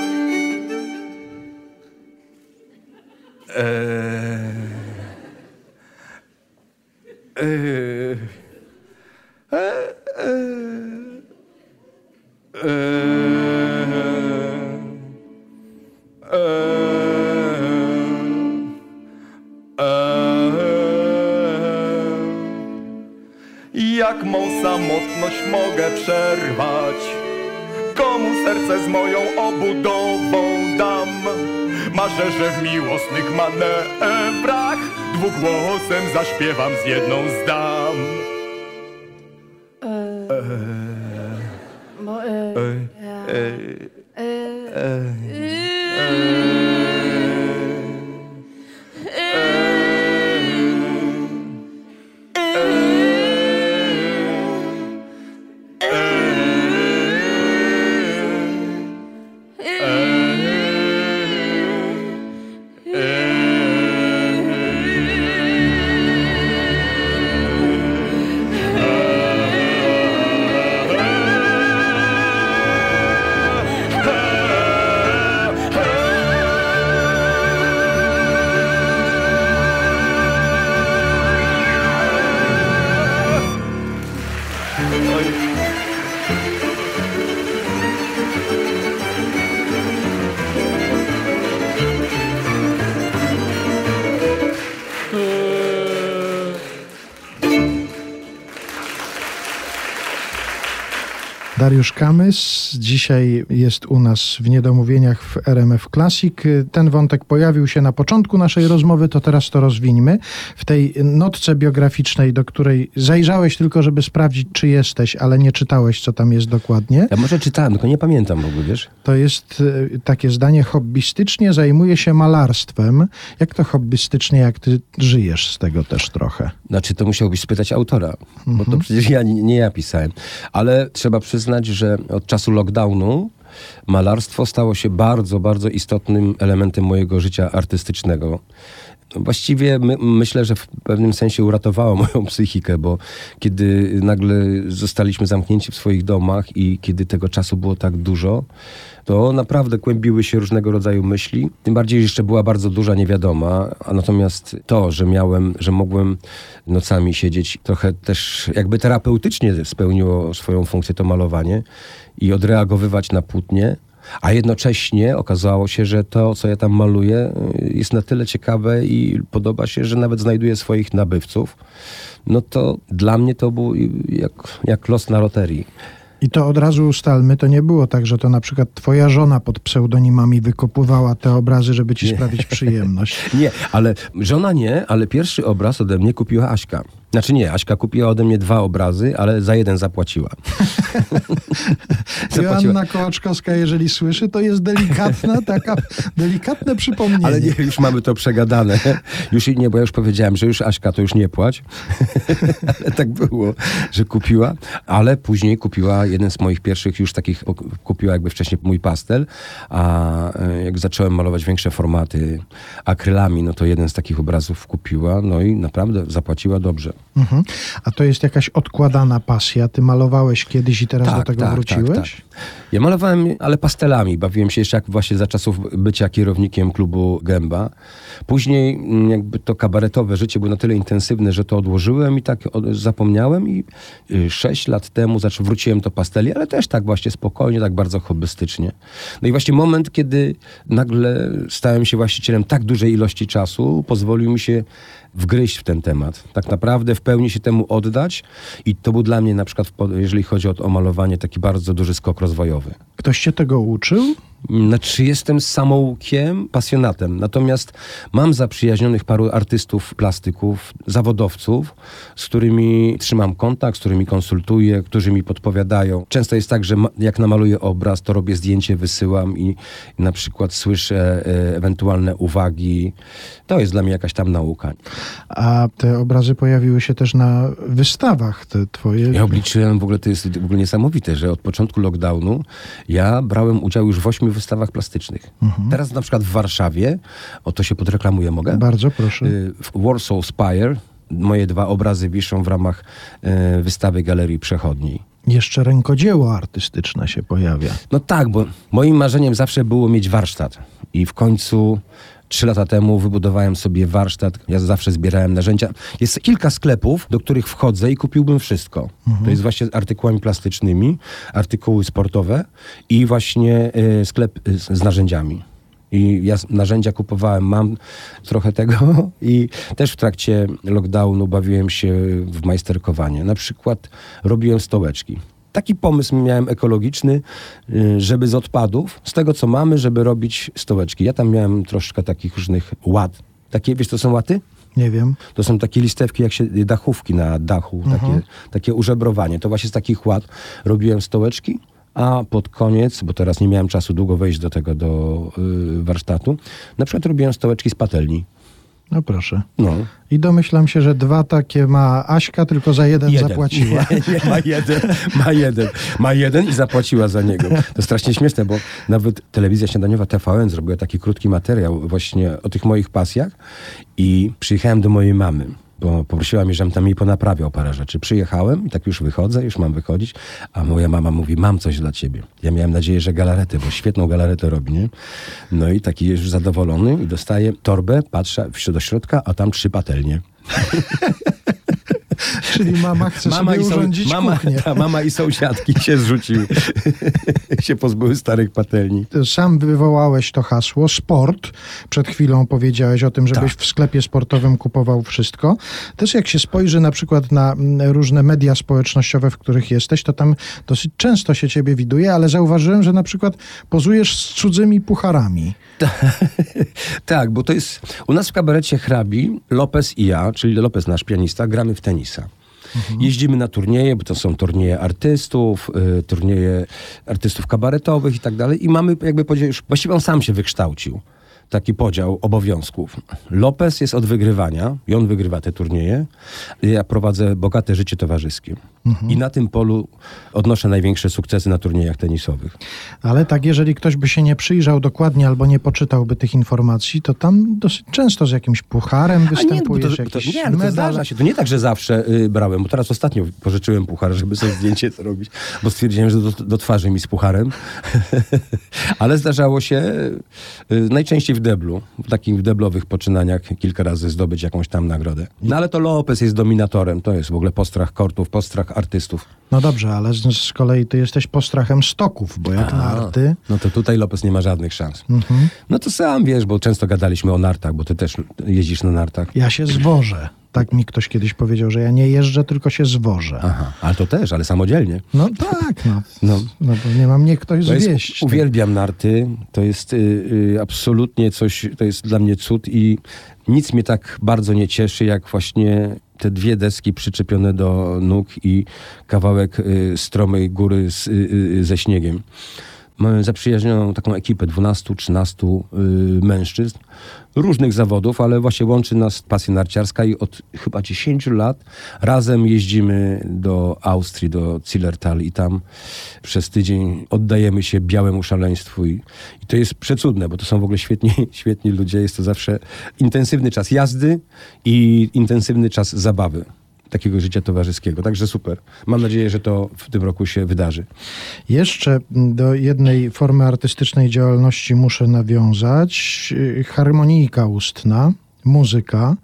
[SPEAKER 5] Jak mą samotność mogę przerwać? Serce z moją obudową dam? Marzę, że w miłosnych manewrach Dwugłosem zaśpiewam z jedną z dam
[SPEAKER 1] Dariusz Kamys dzisiaj jest u nas w Niedomówieniach w RMF Classic. Ten wątek pojawił się na początku naszej rozmowy, to teraz to rozwińmy. W tej notce biograficznej, do której zajrzałeś tylko, żeby sprawdzić, czy jesteś, ale nie czytałeś, co tam jest dokładnie.
[SPEAKER 2] Ja może czytałem, tylko nie pamiętam w ogóle, wiesz?
[SPEAKER 1] To jest e, takie zdanie, hobbystycznie zajmuje się malarstwem. Jak to hobbystycznie, jak ty żyjesz z tego też trochę?
[SPEAKER 2] Znaczy, to musiałbyś spytać autora, bo to przecież ja, nie, nie ja pisałem. Ale trzeba przyznać, że od czasu lockdownu malarstwo stało się bardzo, bardzo istotnym elementem mojego życia artystycznego. Właściwie my, myślę, że w pewnym sensie uratowało moją psychikę, bo kiedy nagle zostaliśmy zamknięci w swoich domach i kiedy tego czasu było tak dużo, to naprawdę kłębiły się różnego rodzaju myśli. Tym bardziej jeszcze była bardzo duża niewiadoma, a natomiast to, że miałem, że mogłem nocami siedzieć, trochę też jakby terapeutycznie spełniło swoją funkcję to malowanie i odreagowywać na płótnie. A jednocześnie okazało się, że to, co ja tam maluję, jest na tyle ciekawe i podoba się, że nawet znajduje swoich nabywców. No to dla mnie to był jak, jak los na loterii.
[SPEAKER 1] I to od razu ustalmy, to nie było tak, że to na przykład twoja żona pod pseudonimami wykopywała te obrazy, żeby ci sprawić przyjemność.
[SPEAKER 2] Nie, ale żona nie, ale pierwszy obraz ode mnie kupiła Aśka. Znaczy nie, Aśka kupiła ode mnie dwa obrazy, ale za jeden zapłaciła.
[SPEAKER 1] Joanna Kołaczkowska, jeżeli słyszy, to jest delikatna, taka delikatne przypomnienie.
[SPEAKER 2] Ale nie, już mamy to przegadane. Już nie, bo ja już powiedziałem, że już Aśka to już nie płać. ale tak było, że kupiła, ale później kupiła jeden z moich pierwszych już takich, kupiła jakby wcześniej mój pastel, a e, jak zacząłem malować większe formaty akrylami, no to jeden z takich obrazów kupiła, no i naprawdę zapłaciła dobrze.
[SPEAKER 1] Mhm. A to jest jakaś odkładana pasja? Ty malowałeś kiedyś i teraz do tego wróciłeś?
[SPEAKER 2] Tak, tak. Ja malowałem, ale pastelami. Bawiłem się jeszcze jak właśnie za czasów bycia kierownikiem klubu Gęba. Później mm, jakby to kabaretowe życie było na tyle intensywne, że to odłożyłem i tak zapomniałem i y, sześć lat temu znaczy wróciłem do pasteli, ale też tak właśnie spokojnie, tak bardzo hobbystycznie. No i właśnie moment, kiedy nagle stałem się właścicielem tak dużej ilości czasu, pozwolił mi się wgryźć w ten temat. Tak naprawdę w pełni się temu oddać i to był dla mnie na przykład, jeżeli chodzi o, o malowanie, taki bardzo duży skok rozwojowy.
[SPEAKER 1] Ktoś cię tego uczył?
[SPEAKER 2] Znaczy jestem samoukiem, pasjonatem. Natomiast mam zaprzyjaźnionych paru artystów, plastyków, zawodowców, z którymi trzymam kontakt, z którymi konsultuję, którzy mi podpowiadają. Często jest tak, że jak namaluję obraz, to robię zdjęcie, wysyłam i na przykład słyszę e, ewentualne uwagi. To jest dla mnie jakaś tam nauka.
[SPEAKER 1] A te obrazy pojawiły się też na wystawach, te twoje?
[SPEAKER 2] Ja obliczyłem, w ogóle to jest w ogóle niesamowite, że od początku lockdownu ja brałem udział już w ośmiu wystawach plastycznych. Mhm. Teraz na przykład w Warszawie, o to się podreklamuję, mogę?
[SPEAKER 1] Bardzo proszę. Y,
[SPEAKER 2] w Warsaw Spire moje dwa obrazy wiszą w ramach y, wystawy Galerii Przechodniej.
[SPEAKER 1] Jeszcze rękodzieło artystyczne się pojawia.
[SPEAKER 2] No tak, bo moim marzeniem zawsze było mieć warsztat. I w końcu Trzy lata temu wybudowałem sobie warsztat. Ja zawsze zbierałem narzędzia. Jest kilka sklepów, do których wchodzę i kupiłbym wszystko. To jest właśnie z artykułami plastycznymi, artykuły sportowe i właśnie y, sklep y, z, narzędziami. I ja narzędzia kupowałem, mam trochę tego i też w trakcie lockdownu bawiłem się w majsterkowanie. Na przykład robiłem stołeczki. Taki pomysł miałem ekologiczny, y, żeby z odpadów, z tego co mamy, żeby robić stołeczki. Ja tam miałem troszkę takich różnych łat. Takie, wiesz, to są łaty?
[SPEAKER 1] Nie wiem.
[SPEAKER 2] To są takie listewki, jak się dachówki na dachu, takie, takie użebrowanie. To właśnie z takich ład robiłem stołeczki, a pod koniec, bo teraz nie miałem czasu długo wejść do tego, do y, warsztatu, na przykład robiłem stołeczki z patelni.
[SPEAKER 1] No proszę.
[SPEAKER 2] No.
[SPEAKER 1] I domyślam się, że dwa takie ma Aśka, tylko za jeden, zapłaciła.
[SPEAKER 2] Nie, nie, ma jeden, ma jeden, ma jeden i zapłaciła za niego. To strasznie śmieszne, bo nawet telewizja śniadaniowa TVN zrobiła taki krótki materiał właśnie o tych moich pasjach i przyjechałem do mojej mamy. Bo poprosiła mnie, żebym tam jej ponaprawiał parę rzeczy. Przyjechałem i tak już wychodzę, już mam wychodzić, a moja mama mówi, mam coś dla ciebie. Ja miałem nadzieję, że galaretę, bo świetną galaretę robi, nie? No i taki już zadowolony i dostaję torbę, patrzę do środka, a tam trzy patelnie.
[SPEAKER 1] Czyli mama chce sobie
[SPEAKER 2] i,
[SPEAKER 1] urządzić
[SPEAKER 2] mama,
[SPEAKER 1] kuchnię.
[SPEAKER 2] ta, mama i sąsiadki się zrzuciły. się pozbyły starych patelni.
[SPEAKER 1] Sam wywołałeś to hasło sport. Przed chwilą powiedziałeś o tym, żebyś
[SPEAKER 2] Tak.
[SPEAKER 1] w sklepie sportowym kupował wszystko. Też jak się spojrzy na przykład na mm, różne media społecznościowe, w których jesteś, to tam dosyć często się ciebie widuje, ale zauważyłem, że na przykład pozujesz z cudzymi pucharami.
[SPEAKER 2] Tak, bo to jest... U nas w kabarecie hrabi Lopez i ja, czyli Lopez nasz pianista, gramy w tenisa. Jeździmy na turnieje, bo to są turnieje artystów, y, turnieje artystów kabaretowych i tak dalej. I mamy jakby podział, właściwie on sam się wykształcił. Taki podział obowiązków. Lopez jest od wygrywania i on wygrywa te turnieje. Ja prowadzę bogate życie towarzyskie. I na tym polu odnoszę największe sukcesy na turniejach tenisowych.
[SPEAKER 1] Ale tak, jeżeli ktoś by się nie przyjrzał dokładnie albo nie poczytałby tych informacji, to tam dosyć często z jakimś pucharem
[SPEAKER 2] A nie,
[SPEAKER 1] występujesz,
[SPEAKER 2] to, to,
[SPEAKER 1] jakiś
[SPEAKER 2] nie, to
[SPEAKER 1] medal.
[SPEAKER 2] zdarza się. To nie tak, że zawsze y, brałem, bo teraz ostatnio pożyczyłem puchar, żeby sobie zdjęcie zrobić, bo stwierdziłem, że do, do twarzy mi z pucharem. Ale zdarzało się y, najczęściej w deblu, w takich deblowych poczynaniach kilka razy zdobyć jakąś tam nagrodę. No ale to Lopez jest dominatorem, to jest w ogóle postrach kortów, postrach artystów.
[SPEAKER 1] No dobrze, ale z, z kolei ty jesteś postrachem stoków, bo jak narty...
[SPEAKER 2] No to tutaj Lopez nie ma żadnych szans.
[SPEAKER 1] Mhm.
[SPEAKER 2] No to sam wiesz, bo często gadaliśmy o nartach, bo ty też jeździsz na nartach.
[SPEAKER 1] Ja się zwożę. Tak mi ktoś kiedyś powiedział, że ja nie jeżdżę, tylko się zwożę.
[SPEAKER 2] Aha, ale to też, ale samodzielnie.
[SPEAKER 1] No tak, no.
[SPEAKER 2] No.
[SPEAKER 1] no bo nie mam mnie ktoś
[SPEAKER 2] To jest,
[SPEAKER 1] zwieść.
[SPEAKER 2] uwielbiam narty. To jest y, y, absolutnie coś, to jest dla mnie cud i nic mnie tak bardzo nie cieszy, jak właśnie te dwie deski przyczepione do nóg i kawałek y, stromej góry z, y, y, ze śniegiem. Mamy zaprzyjaźnioną taką ekipę 12-13 y, mężczyzn różnych zawodów, ale właśnie łączy nas pasja narciarska i od chyba 10 lat razem jeździmy do Austrii, do Zillertal i tam przez tydzień oddajemy się białemu szaleństwu i, i to jest przecudne, bo to są w ogóle świetni, świetni ludzie. Jest to zawsze intensywny czas jazdy i intensywny czas zabawy. Takiego życia towarzyskiego. Także super. Mam nadzieję, że to w tym roku się wydarzy.
[SPEAKER 1] Jeszcze do jednej formy artystycznej działalności muszę nawiązać. Harmonijka ustna, muzyka.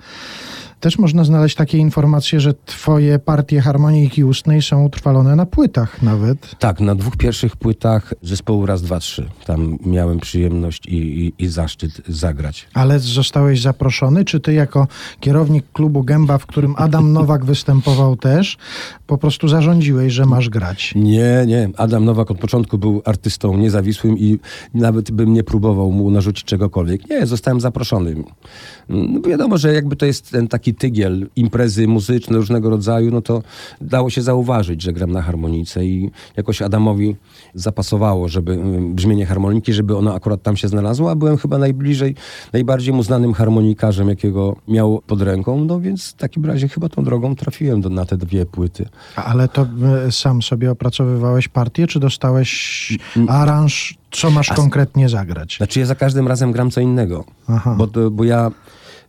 [SPEAKER 1] Też można znaleźć takie informacje, że twoje partie harmonijki ustnej są utrwalone na płytach nawet.
[SPEAKER 2] Tak, na dwóch pierwszych płytach zespołu Raz, Dwa, Trzy. Tam miałem przyjemność i, i, i zaszczyt zagrać.
[SPEAKER 1] Ale zostałeś zaproszony, czy ty jako kierownik klubu Gęba, w którym Adam Nowak występował też, po prostu zarządziłeś, że masz grać?
[SPEAKER 2] Nie, nie. Adam Nowak od początku był artystą niezawisłym i nawet bym nie próbował mu narzucić czegokolwiek. Nie, zostałem zaproszony. No, wiadomo, że jakby to jest ten taki tygiel, imprezy muzyczne różnego rodzaju, no to dało się zauważyć, że gram na harmonice i jakoś Adamowi zapasowało, żeby y, brzmienie harmoniki, żeby ono akurat tam się znalazło, a byłem chyba najbliżej, najbardziej mu znanym harmonikarzem, jakiego miał pod ręką, no więc w takim razie chyba tą drogą trafiłem do, na te dwie płyty.
[SPEAKER 1] Ale to e, sam sobie opracowywałeś partię, czy dostałeś aranż, co masz konkretnie zagrać?
[SPEAKER 2] Znaczy ja za każdym razem gram co innego,
[SPEAKER 1] Aha.
[SPEAKER 2] bo, bo ja y,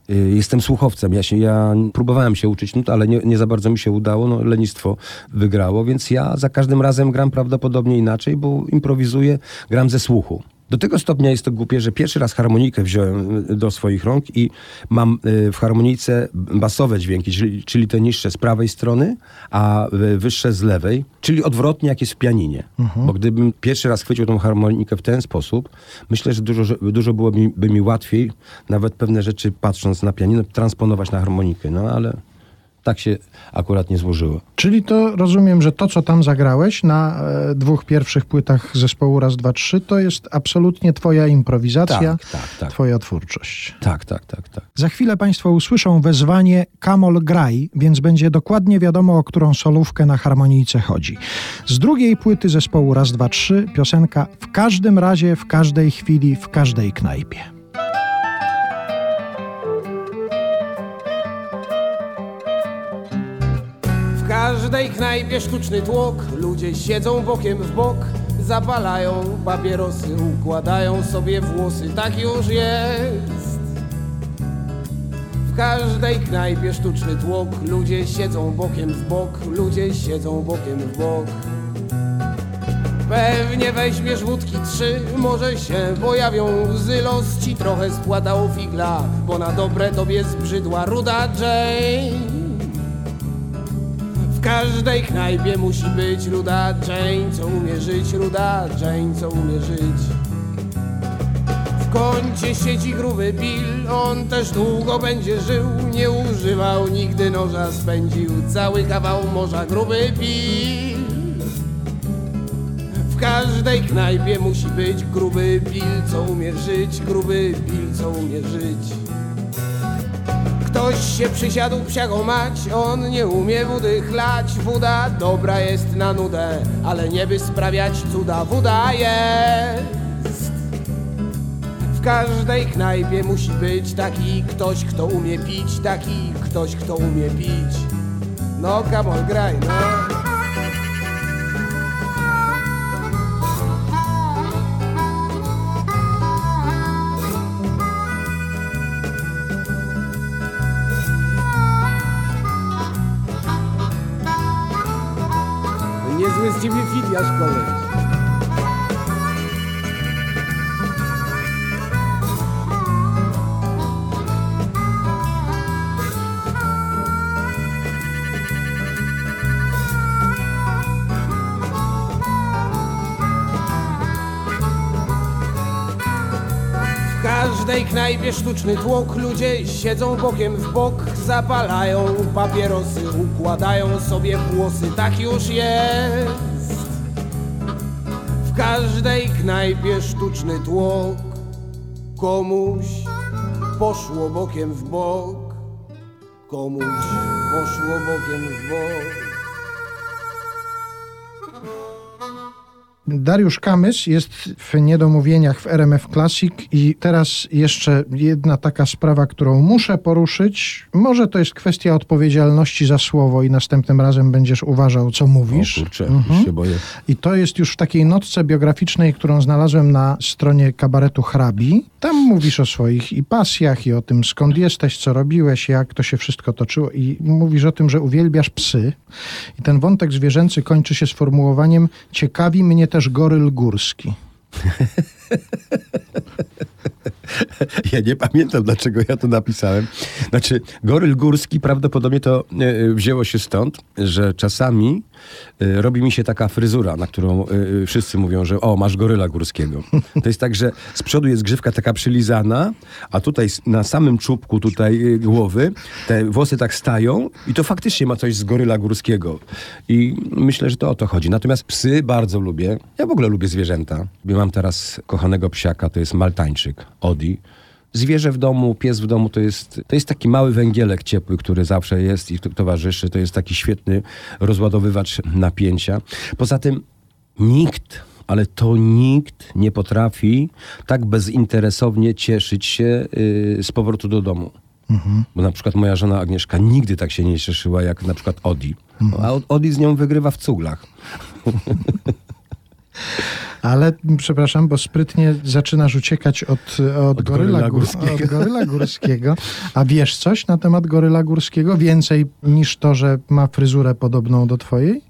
[SPEAKER 2] jestem słuchowcem. Ja, się, ja próbowałem się uczyć nut, ale nie, nie za bardzo mi się udało. No, lenistwo wygrało, więc ja za każdym razem gram prawdopodobnie inaczej, bo improwizuję, gram ze słuchu. Do tego stopnia jest to głupie, że pierwszy raz harmonikę wziąłem y, do swoich rąk i mam y, w harmonice basowe dźwięki, czyli, czyli te niższe z prawej strony, a y, wyższe z lewej, czyli odwrotnie jak jest w pianinie. Bo gdybym pierwszy raz chwycił tą harmonikę w ten sposób, myślę, że dużo, dużo byłoby mi, by mi łatwiej nawet pewne rzeczy patrząc na pianino transponować na harmonikę. No ale tak się akurat nie złożyło.
[SPEAKER 1] Czyli to rozumiem, że to, co tam zagrałeś na e, dwóch pierwszych płytach zespołu Raz, Dwa, Trzy, to jest absolutnie twoja improwizacja,
[SPEAKER 2] Tak, tak, tak.
[SPEAKER 1] twoja twórczość.
[SPEAKER 2] Tak, tak, tak, tak.
[SPEAKER 1] Za chwilę Państwo usłyszą wezwanie Kamol Graj, więc będzie dokładnie wiadomo, o którą solówkę na harmonijce chodzi. Z drugiej płyty zespołu Raz, Dwa, Trzy piosenka w każdym razie, w każdej chwili, w każdej knajpie.
[SPEAKER 6] Każdej knajpie sztuczny tłok, ludzie siedzą bokiem w bok, zapalają papierosy, układają sobie włosy, tak już jest. W każdej knajpie sztuczny tłok, ludzie siedzą bokiem w bok, ludzie siedzą bokiem w bok. Pewnie weźmiesz wódki trzy, może się pojawią łzy, los ci trochę spłatał figla, bo na dobre tobie zbrzydła ruda Jane. Każdej knajpie musi być ruda. Jane, co umie żyć, ruda. Jane, co umie żyć. W kącie siedzi gruby Bill, on też długo będzie żył, nie używał nigdy noża, spędził cały kawał morza. Gruby Bill. W każdej knajpie musi być gruby Bill, co umie żyć, gruby Bill, co umie żyć. Ktoś się przysiadł psiago mać, on nie umie wody chlać. Woda dobra jest na nudę, ale nie by sprawiać cuda. Woda jest. W każdej knajpie musi być taki ktoś, kto umie pić, taki ktoś, kto umie pić. No, on, graj, no. Z ciebie. W każdej knajpie sztuczny tłok, ludzie siedzą bokiem w bok, zapalają papierosy, układają sobie włosy, tak już jest. W każdej knajpie sztuczny tłok, komuś poszło bokiem w bok, komuś poszło bokiem w bok.
[SPEAKER 1] Dariusz Kamys jest w niedomówieniach w RMF Classic i teraz jeszcze jedna taka sprawa, którą muszę poruszyć. Może to jest kwestia odpowiedzialności za słowo i następnym razem będziesz uważał, co mówisz.
[SPEAKER 2] O kurczę,
[SPEAKER 1] Mhm.
[SPEAKER 2] się boję.
[SPEAKER 1] I to jest już w takiej notce biograficznej, którą znalazłem na stronie kabaretu Hrabi. Tam mówisz o swoich i pasjach, i o tym, skąd jesteś, co robiłeś, jak to się wszystko toczyło. I mówisz o tym, że uwielbiasz psy. I ten wątek zwierzęcy kończy się sformułowaniem ciekawi mnie też goryl górski.
[SPEAKER 2] Ja nie pamiętam, dlaczego ja to napisałem. Znaczy, goryl górski prawdopodobnie to e, wzięło się stąd, że czasami e, robi mi się taka fryzura, na którą e, wszyscy mówią, że o, masz goryla górskiego. To jest tak, że z przodu jest grzywka taka przylizana, a tutaj na samym czubku tutaj e, głowy te włosy tak stają i to faktycznie ma coś z goryla górskiego. I myślę, że to o to chodzi. Natomiast psy bardzo lubię. Ja w ogóle lubię zwierzęta. Mam teraz kochanego psiaka, to jest maltańczyk, Odi. Zwierzę w domu, pies w domu to jest, to jest taki mały węgielek ciepły, który zawsze jest i to- towarzyszy. To jest taki świetny rozładowywacz napięcia. Poza tym nikt, ale to nikt nie potrafi tak bezinteresownie cieszyć się y, z powrotu do domu. Bo na przykład moja żona Agnieszka nigdy tak się nie cieszyła jak na przykład Odi. A Odi z nią wygrywa w cuglach.
[SPEAKER 1] Ale przepraszam, bo sprytnie zaczynasz uciekać od, od, goryla,
[SPEAKER 2] goryla
[SPEAKER 1] gór-
[SPEAKER 2] górskiego.
[SPEAKER 1] od goryla górskiego. A wiesz coś na temat goryla górskiego? Więcej niż to, że ma fryzurę podobną do twojej?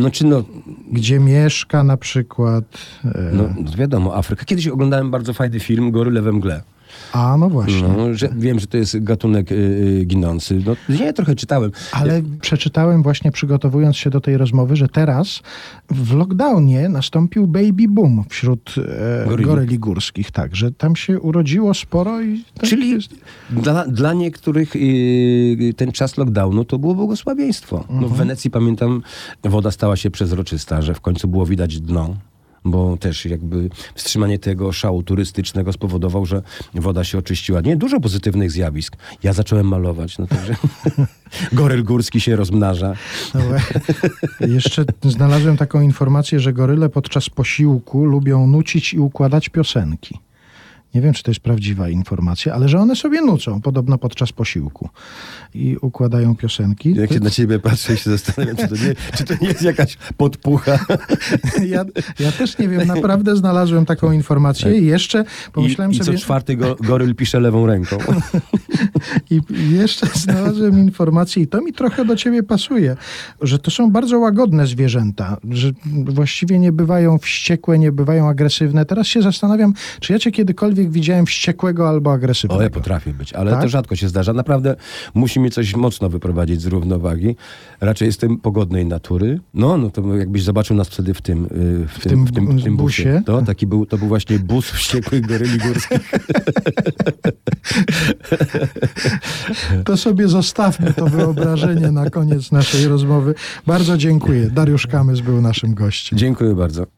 [SPEAKER 2] Znaczy, no,
[SPEAKER 1] Gdzie mieszka na przykład? E,
[SPEAKER 2] no wiadomo, Afryka. Kiedyś oglądałem bardzo fajny film Goryle we mgle.
[SPEAKER 1] A, no właśnie.
[SPEAKER 2] No, że, wiem, że to jest gatunek y, y, ginący. No, nie, trochę czytałem.
[SPEAKER 1] Ale przeczytałem właśnie przygotowując się do tej rozmowy, że teraz w lockdownie nastąpił baby boom wśród e,
[SPEAKER 2] Goryli.
[SPEAKER 1] goryli górskich. Tak, że tam się urodziło sporo i tak
[SPEAKER 2] Czyli
[SPEAKER 1] jest.
[SPEAKER 2] dla, dla niektórych y, ten czas lockdownu to było błogosławieństwo. No,
[SPEAKER 1] Mhm.
[SPEAKER 2] w Wenecji pamiętam, woda stała się przezroczysta, że w końcu było widać dno. Bo też jakby wstrzymanie tego szału turystycznego spowodował, że woda się oczyściła. Nie, dużo pozytywnych zjawisk. Ja zacząłem malować, no także goryl górski się rozmnaża.
[SPEAKER 1] No, jeszcze znalazłem taką informację, że goryle podczas posiłku lubią nucić i układać piosenki. Nie wiem, czy to jest prawdziwa informacja, ale że one sobie nucą, podobno podczas posiłku. I układają piosenki.
[SPEAKER 2] Jak się na ciebie patrzę i się zastanawiam, czy to nie, czy to nie jest jakaś podpucha.
[SPEAKER 1] Ja, ja też nie wiem, naprawdę znalazłem taką informację i jeszcze pomyślałem
[SPEAKER 2] I, i co
[SPEAKER 1] sobie...
[SPEAKER 2] czwarty go, goryl pisze lewą ręką.
[SPEAKER 1] I jeszcze znalazłem informację, i to mi trochę do ciebie pasuje, że to są bardzo łagodne zwierzęta, że właściwie nie bywają wściekłe, nie bywają agresywne. Teraz się zastanawiam, czy ja cię kiedykolwiek widziałem wściekłego albo agresywnego.
[SPEAKER 2] O, ja potrafię być, ale
[SPEAKER 1] Tak?
[SPEAKER 2] to rzadko się zdarza. Naprawdę musi mnie coś mocno wyprowadzić z równowagi. Raczej jestem pogodnej natury. No, no to jakbyś zobaczył nas wtedy w tym, y, w tym,
[SPEAKER 1] tym
[SPEAKER 2] w tym, w tym busie.
[SPEAKER 1] busie?
[SPEAKER 2] To, taki był, to był właśnie bus wściekłych goryli górskich.
[SPEAKER 1] To sobie zostawmy to wyobrażenie na koniec naszej rozmowy. Bardzo dziękuję. Dariusz Kamys był naszym gościem.
[SPEAKER 2] Dziękuję bardzo.